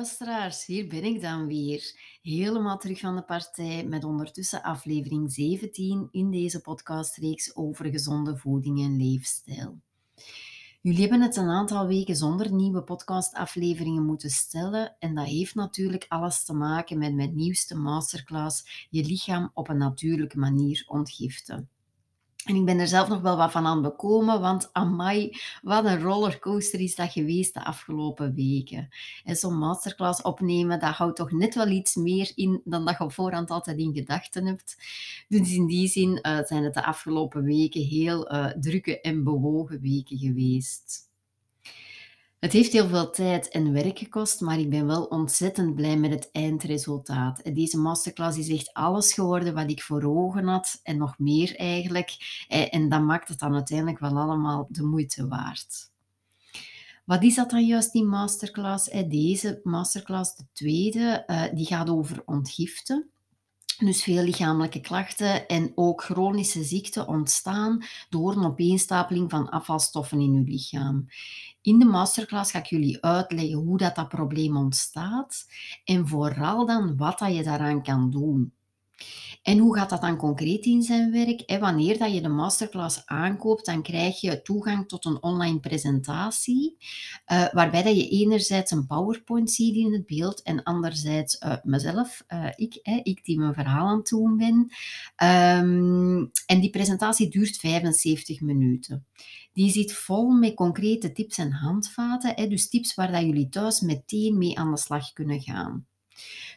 luisteraars, hier ben ik dan weer. Helemaal terug van de partij met ondertussen aflevering 17 in deze podcastreeks over gezonde voeding en leefstijl. Jullie hebben het een aantal weken zonder nieuwe podcastafleveringen moeten stellen en dat heeft natuurlijk alles te maken met mijn nieuwste masterclass Je lichaam op een natuurlijke manier ontgiften. En ik ben er zelf nog wel wat van aan bekomen, want amai, wat een rollercoaster is dat geweest de afgelopen weken. En zo'n masterclass opnemen, dat houdt toch net wel iets meer in dan dat je op voorhand altijd in gedachten hebt. Dus in die zin uh, zijn het de afgelopen weken heel uh, drukke en bewogen weken geweest. Het heeft heel veel tijd en werk gekost, maar ik ben wel ontzettend blij met het eindresultaat. Deze masterclass is echt alles geworden wat ik voor ogen had en nog meer eigenlijk. Eh, en dat maakt het dan uiteindelijk wel allemaal de moeite waard. Wat is dat dan juist, die masterclass? Deze masterclass, de tweede, eh, die gaat over ontgiften. Dus veel lichamelijke klachten en ook chronische ziekten ontstaan door een opeenstapeling van afvalstoffen in uw lichaam. In de masterclass ga ik jullie uitleggen hoe dat, dat probleem ontstaat en vooral dan wat dat je daaraan kan doen. En hoe gaat dat dan concreet in zijn werk? Wanneer dat je de masterclass aankoopt, dan krijg je toegang tot een online presentatie, uh, waarbij dat je enerzijds een PowerPoint ziet in het beeld en anderzijds uh, mezelf, uh, ik, ik die mijn verhaal aan het doen ben. Um, en die presentatie duurt 75 minuten. Die zit vol met concrete tips en handvaten, dus tips waar dat jullie thuis meteen mee aan de slag kunnen gaan.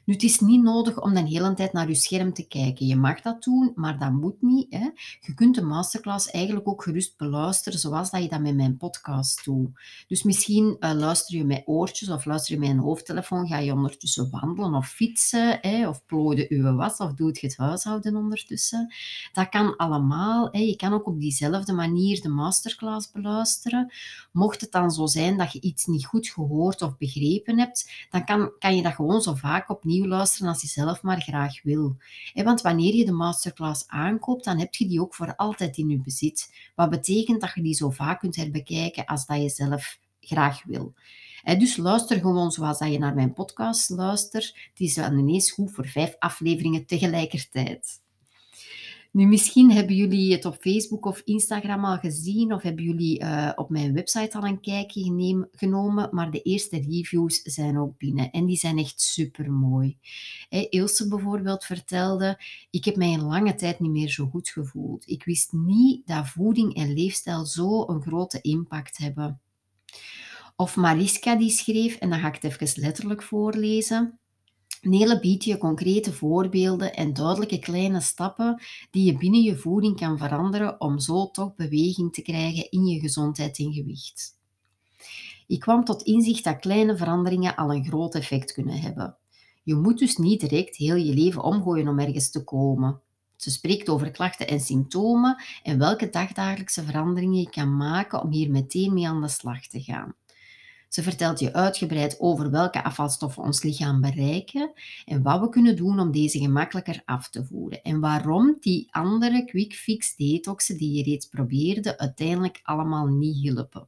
Nu, het is niet nodig om de hele tijd naar je scherm te kijken. Je mag dat doen, maar dat moet niet. Hè. Je kunt de masterclass eigenlijk ook gerust beluisteren, zoals dat je dat met mijn podcast doet. Dus misschien uh, luister je met oortjes of luister je met een hoofdtelefoon, ga je ondertussen wandelen of fietsen, hè, of plooide je was of doet je het huishouden ondertussen. Dat kan allemaal. Hè. Je kan ook op diezelfde manier de masterclass beluisteren. Mocht het dan zo zijn dat je iets niet goed gehoord of begrepen hebt, dan kan, kan je dat gewoon zo vaak opnieuw luisteren als je zelf maar graag wil. Want wanneer je de masterclass aankoopt, dan heb je die ook voor altijd in je bezit. Wat betekent dat je die zo vaak kunt herbekijken als dat je zelf graag wil. Dus luister gewoon zoals dat je naar mijn podcast luistert. Het is dan ineens goed voor vijf afleveringen tegelijkertijd. Nu, misschien hebben jullie het op Facebook of Instagram al gezien of hebben jullie uh, op mijn website al een kijkje genomen, maar de eerste reviews zijn ook binnen en die zijn echt super mooi. Ilse bijvoorbeeld vertelde, ik heb mij een lange tijd niet meer zo goed gevoeld. Ik wist niet dat voeding en leefstijl zo een grote impact hebben. Of Mariska die schreef, en dan ga ik het even letterlijk voorlezen. Nele biedt je concrete voorbeelden en duidelijke kleine stappen die je binnen je voeding kan veranderen om zo toch beweging te krijgen in je gezondheid en gewicht. Ik kwam tot inzicht dat kleine veranderingen al een groot effect kunnen hebben. Je moet dus niet direct heel je leven omgooien om ergens te komen. Ze spreekt over klachten en symptomen en welke dagdagelijkse veranderingen je kan maken om hier meteen mee aan de slag te gaan. Ze vertelt je uitgebreid over welke afvalstoffen ons lichaam bereiken en wat we kunnen doen om deze gemakkelijker af te voeren. En waarom die andere quick fix detoxen die je reeds probeerde uiteindelijk allemaal niet hielpen.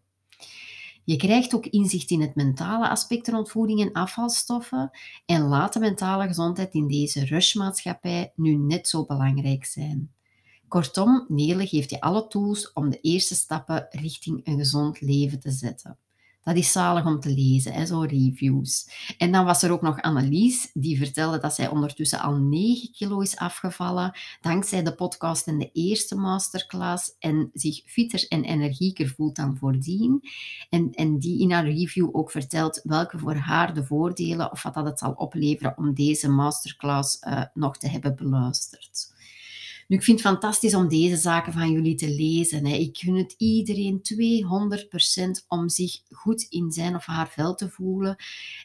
Je krijgt ook inzicht in het mentale aspect rond voeding en afvalstoffen en laat de mentale gezondheid in deze rushmaatschappij nu net zo belangrijk zijn. Kortom, Nele geeft je alle tools om de eerste stappen richting een gezond leven te zetten. Dat is zalig om te lezen, hè, zo reviews. En dan was er ook nog Annelies, die vertelde dat zij ondertussen al 9 kilo is afgevallen, dankzij de podcast en de eerste masterclass, en zich fitter en energieker voelt dan voordien. En, en die in haar review ook vertelt welke voor haar de voordelen, of wat dat het zal opleveren om deze masterclass uh, nog te hebben beluisterd. Nu, ik vind het fantastisch om deze zaken van jullie te lezen. Hè. Ik gun het iedereen 200% om zich goed in zijn of haar vel te voelen.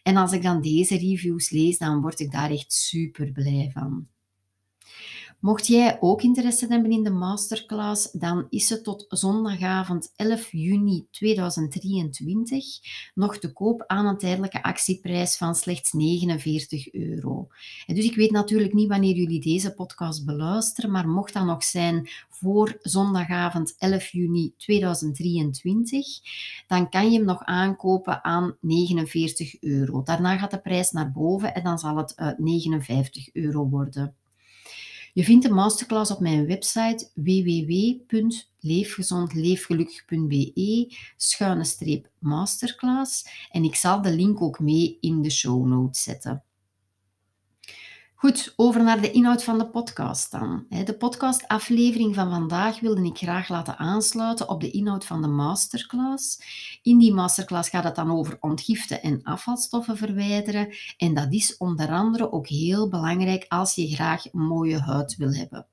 En als ik dan deze reviews lees, dan word ik daar echt super blij van. Mocht jij ook interesse hebben in de masterclass, dan is het tot zondagavond 11 juni 2023 nog te koop aan een tijdelijke actieprijs van slechts 49 euro. dus ik weet natuurlijk niet wanneer jullie deze podcast beluisteren, maar mocht dat nog zijn voor zondagavond 11 juni 2023, dan kan je hem nog aankopen aan 49 euro. Daarna gaat de prijs naar boven en dan zal het 59 euro worden. Je vindt de masterclass op mijn website www.leefgezondleefgelukkig.be schuine streep masterclass en ik zal de link ook mee in de show notes zetten. Goed, over naar de inhoud van de podcast dan. De podcastaflevering van vandaag wilde ik graag laten aansluiten op de inhoud van de masterclass. In die masterclass gaat het dan over ontgiften en afvalstoffen verwijderen. En dat is onder andere ook heel belangrijk als je graag mooie huid wil hebben.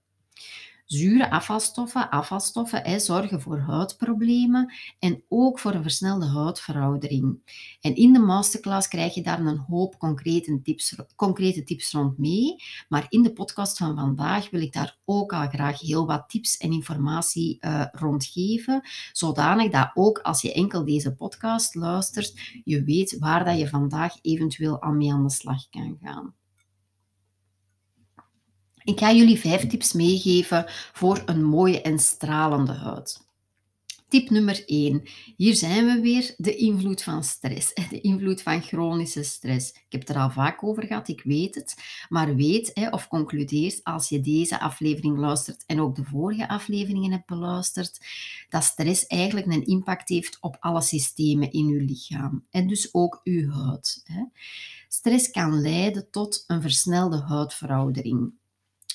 Zure afvalstoffen, afvalstoffen zorgen voor huidproblemen en ook voor een versnelde huidveroudering. En in de masterclass krijg je daar een hoop concrete tips, concrete tips rond mee. Maar in de podcast van vandaag wil ik daar ook al graag heel wat tips en informatie uh, rond geven. Zodanig dat ook als je enkel deze podcast luistert, je weet waar dat je vandaag eventueel al mee aan de slag kan gaan. Ik ga jullie vijf tips meegeven voor een mooie en stralende huid. Tip nummer 1. Hier zijn we weer. De invloed van stress. De invloed van chronische stress. Ik heb het er al vaak over gehad, ik weet het. Maar weet of concludeer als je deze aflevering luistert en ook de vorige afleveringen hebt beluisterd, dat stress eigenlijk een impact heeft op alle systemen in uw lichaam. En dus ook uw huid. Stress kan leiden tot een versnelde huidveroudering.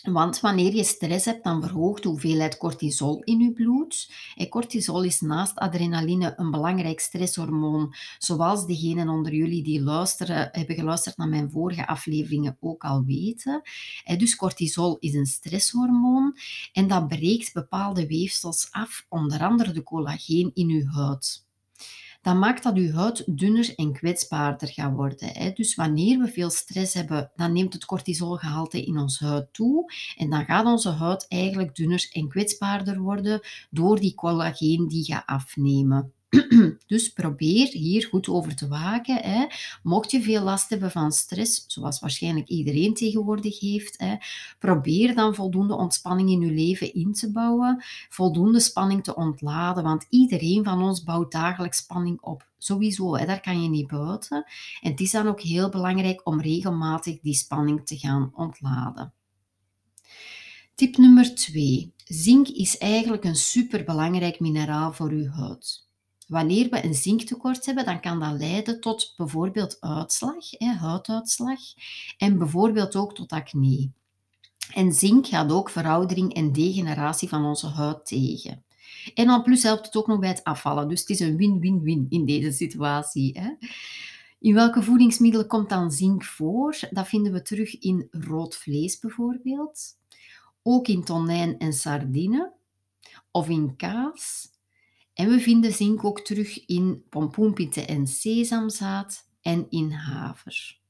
Want wanneer je stress hebt, dan verhoogt de hoeveelheid cortisol in je bloed. En cortisol is naast adrenaline een belangrijk stresshormoon, zoals degenen onder jullie die luisteren, hebben geluisterd naar mijn vorige afleveringen ook al weten. Dus cortisol is een stresshormoon en dat breekt bepaalde weefsels af, onder andere de collageen in uw huid dan maakt dat uw huid dunner en kwetsbaarder gaat worden. Dus wanneer we veel stress hebben, dan neemt het cortisolgehalte in onze huid toe en dan gaat onze huid eigenlijk dunner en kwetsbaarder worden door die collageen die gaat afnemen. Dus probeer hier goed over te waken. Hè. Mocht je veel last hebben van stress, zoals waarschijnlijk iedereen tegenwoordig heeft, hè, probeer dan voldoende ontspanning in je leven in te bouwen, voldoende spanning te ontladen, want iedereen van ons bouwt dagelijks spanning op. Sowieso, hè, daar kan je niet buiten. En het is dan ook heel belangrijk om regelmatig die spanning te gaan ontladen. Tip nummer 2. Zink is eigenlijk een superbelangrijk mineraal voor uw huid. Wanneer we een zinktekort hebben, dan kan dat leiden tot bijvoorbeeld uitslag, hè, huiduitslag, en bijvoorbeeld ook tot acne. En zink gaat ook veroudering en degeneratie van onze huid tegen. En dan plus helpt het ook nog bij het afvallen. Dus het is een win-win-win in deze situatie. Hè. In welke voedingsmiddelen komt dan zink voor? Dat vinden we terug in rood vlees bijvoorbeeld. Ook in tonijn en sardine. Of in kaas. En we vinden zink ook terug in pompoenpitten en sesamzaad en in haver.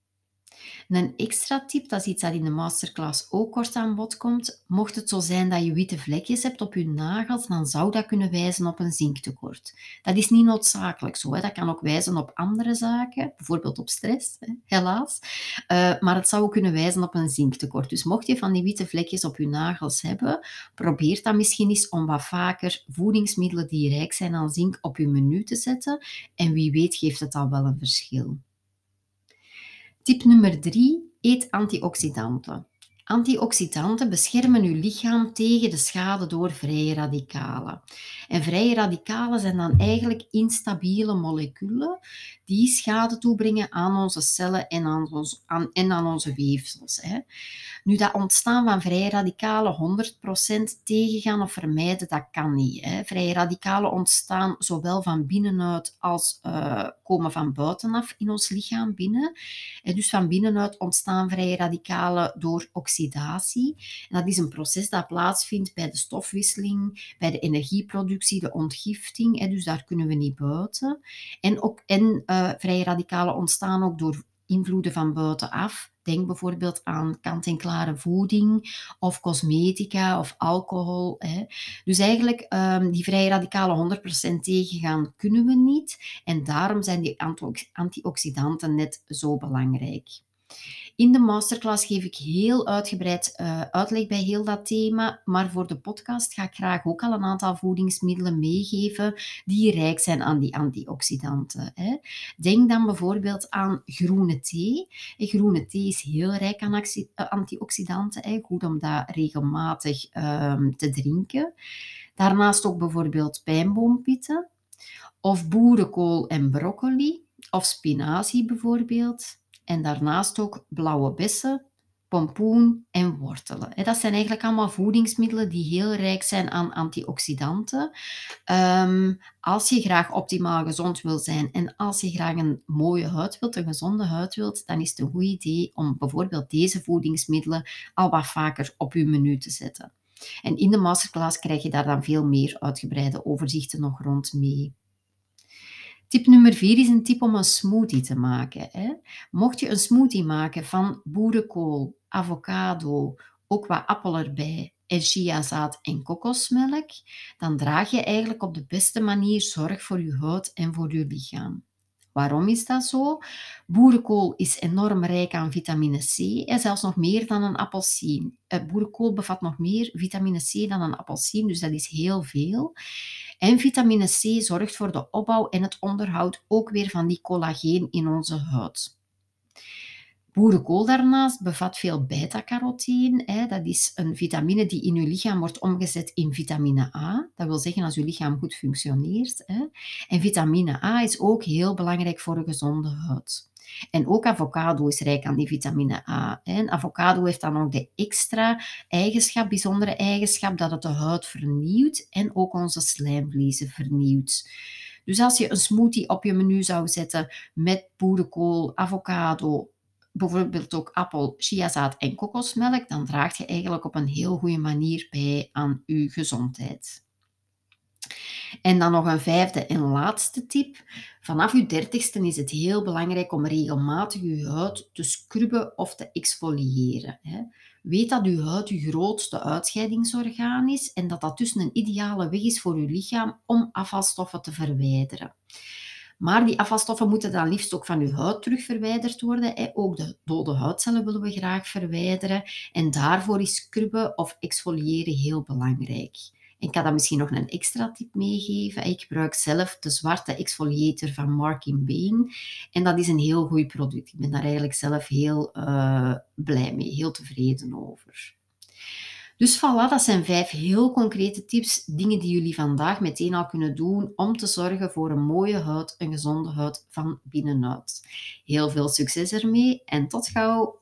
Een extra tip, dat is iets dat in de masterclass ook kort aan bod komt. Mocht het zo zijn dat je witte vlekjes hebt op je nagels, dan zou dat kunnen wijzen op een zinktekort. Dat is niet noodzakelijk zo. Hè. Dat kan ook wijzen op andere zaken, bijvoorbeeld op stress, hè, helaas. Uh, maar het zou ook kunnen wijzen op een zinktekort. Dus mocht je van die witte vlekjes op je nagels hebben, probeer dan misschien eens om wat vaker voedingsmiddelen die rijk zijn aan zink op je menu te zetten. En wie weet geeft het al wel een verschil. Tip nummer 3. Eet antioxidanten. Antioxidanten beschermen uw lichaam tegen de schade door vrije radicalen. En vrije radicalen zijn dan eigenlijk instabiele moleculen die schade toebrengen aan onze cellen en aan, ons, aan, en aan onze weefsels. Hè. Nu, dat ontstaan van vrije radicalen 100% tegengaan of vermijden, dat kan niet. Hè. Vrije radicalen ontstaan zowel van binnenuit als uh, komen van buitenaf in ons lichaam binnen. En dus van binnenuit ontstaan vrije radicalen door oxidatie. En dat is een proces dat plaatsvindt bij de stofwisseling, bij de energieproductie, de ontgifting. Hè. Dus daar kunnen we niet buiten. En, ook, en uh, vrije radicalen ontstaan ook door invloeden van buitenaf, Denk bijvoorbeeld aan kant-en-klare voeding of cosmetica of alcohol. Hè. Dus eigenlijk um, die vrij radicale 100% tegengaan kunnen we niet. En daarom zijn die antioxidanten net zo belangrijk. In de masterclass geef ik heel uitgebreid uh, uitleg bij heel dat thema, maar voor de podcast ga ik graag ook al een aantal voedingsmiddelen meegeven die rijk zijn aan die antioxidanten. Hè. Denk dan bijvoorbeeld aan groene thee. Groene thee is heel rijk aan eh, antioxidanten, hè. goed om dat regelmatig um, te drinken. Daarnaast ook bijvoorbeeld pijnboompitten, of boerenkool en broccoli, of spinazie bijvoorbeeld. En daarnaast ook blauwe bessen, pompoen en wortelen. Dat zijn eigenlijk allemaal voedingsmiddelen die heel rijk zijn aan antioxidanten. Um, als je graag optimaal gezond wil zijn en als je graag een mooie huid wilt, een gezonde huid wilt, dan is het een goed idee om bijvoorbeeld deze voedingsmiddelen al wat vaker op je menu te zetten. En in de masterclass krijg je daar dan veel meer uitgebreide overzichten nog rond mee. Tip nummer vier is een tip om een smoothie te maken. Hè. Mocht je een smoothie maken van boerenkool, avocado, ook wat appel erbij en chiazaad en kokosmelk, dan draag je eigenlijk op de beste manier zorg voor je huid en voor je lichaam. Waarom is dat zo? Boerenkool is enorm rijk aan vitamine C, en zelfs nog meer dan een appelsien. Eh, boerenkool bevat nog meer vitamine C dan een appelsien, dus dat is heel veel. En vitamine C zorgt voor de opbouw en het onderhoud ook weer van die collageen in onze huid. Boerenkool daarnaast bevat veel beta-carotine. Dat is een vitamine die in uw lichaam wordt omgezet in vitamine A. Dat wil zeggen als uw lichaam goed functioneert. En vitamine A is ook heel belangrijk voor een gezonde huid. En ook avocado is rijk aan die vitamine A. En avocado heeft dan ook de extra eigenschap, bijzondere eigenschap, dat het de huid vernieuwt en ook onze slijmvliezen vernieuwt. Dus als je een smoothie op je menu zou zetten met boerenkool, avocado, bijvoorbeeld ook appel, chiazaad en kokosmelk, dan draag je eigenlijk op een heel goede manier bij aan je gezondheid. En dan nog een vijfde en laatste tip. Vanaf je dertigste is het heel belangrijk om regelmatig je huid te scrubben of te exfoliëren. Weet dat je huid je grootste uitscheidingsorgaan is en dat dat dus een ideale weg is voor je lichaam om afvalstoffen te verwijderen. Maar die afvalstoffen moeten dan liefst ook van je huid terug verwijderd worden. Ook de dode huidcellen willen we graag verwijderen. En daarvoor is scrubben of exfoliëren heel belangrijk. Ik kan dat misschien nog een extra tip meegeven. Ik gebruik zelf de zwarte exfoliator van Markin Bain. En dat is een heel goed product. Ik ben daar eigenlijk zelf heel uh, blij mee, heel tevreden over. Dus voilà, dat zijn vijf heel concrete tips, dingen die jullie vandaag meteen al kunnen doen om te zorgen voor een mooie huid, een gezonde huid van binnenuit. Heel veel succes ermee en tot gauw!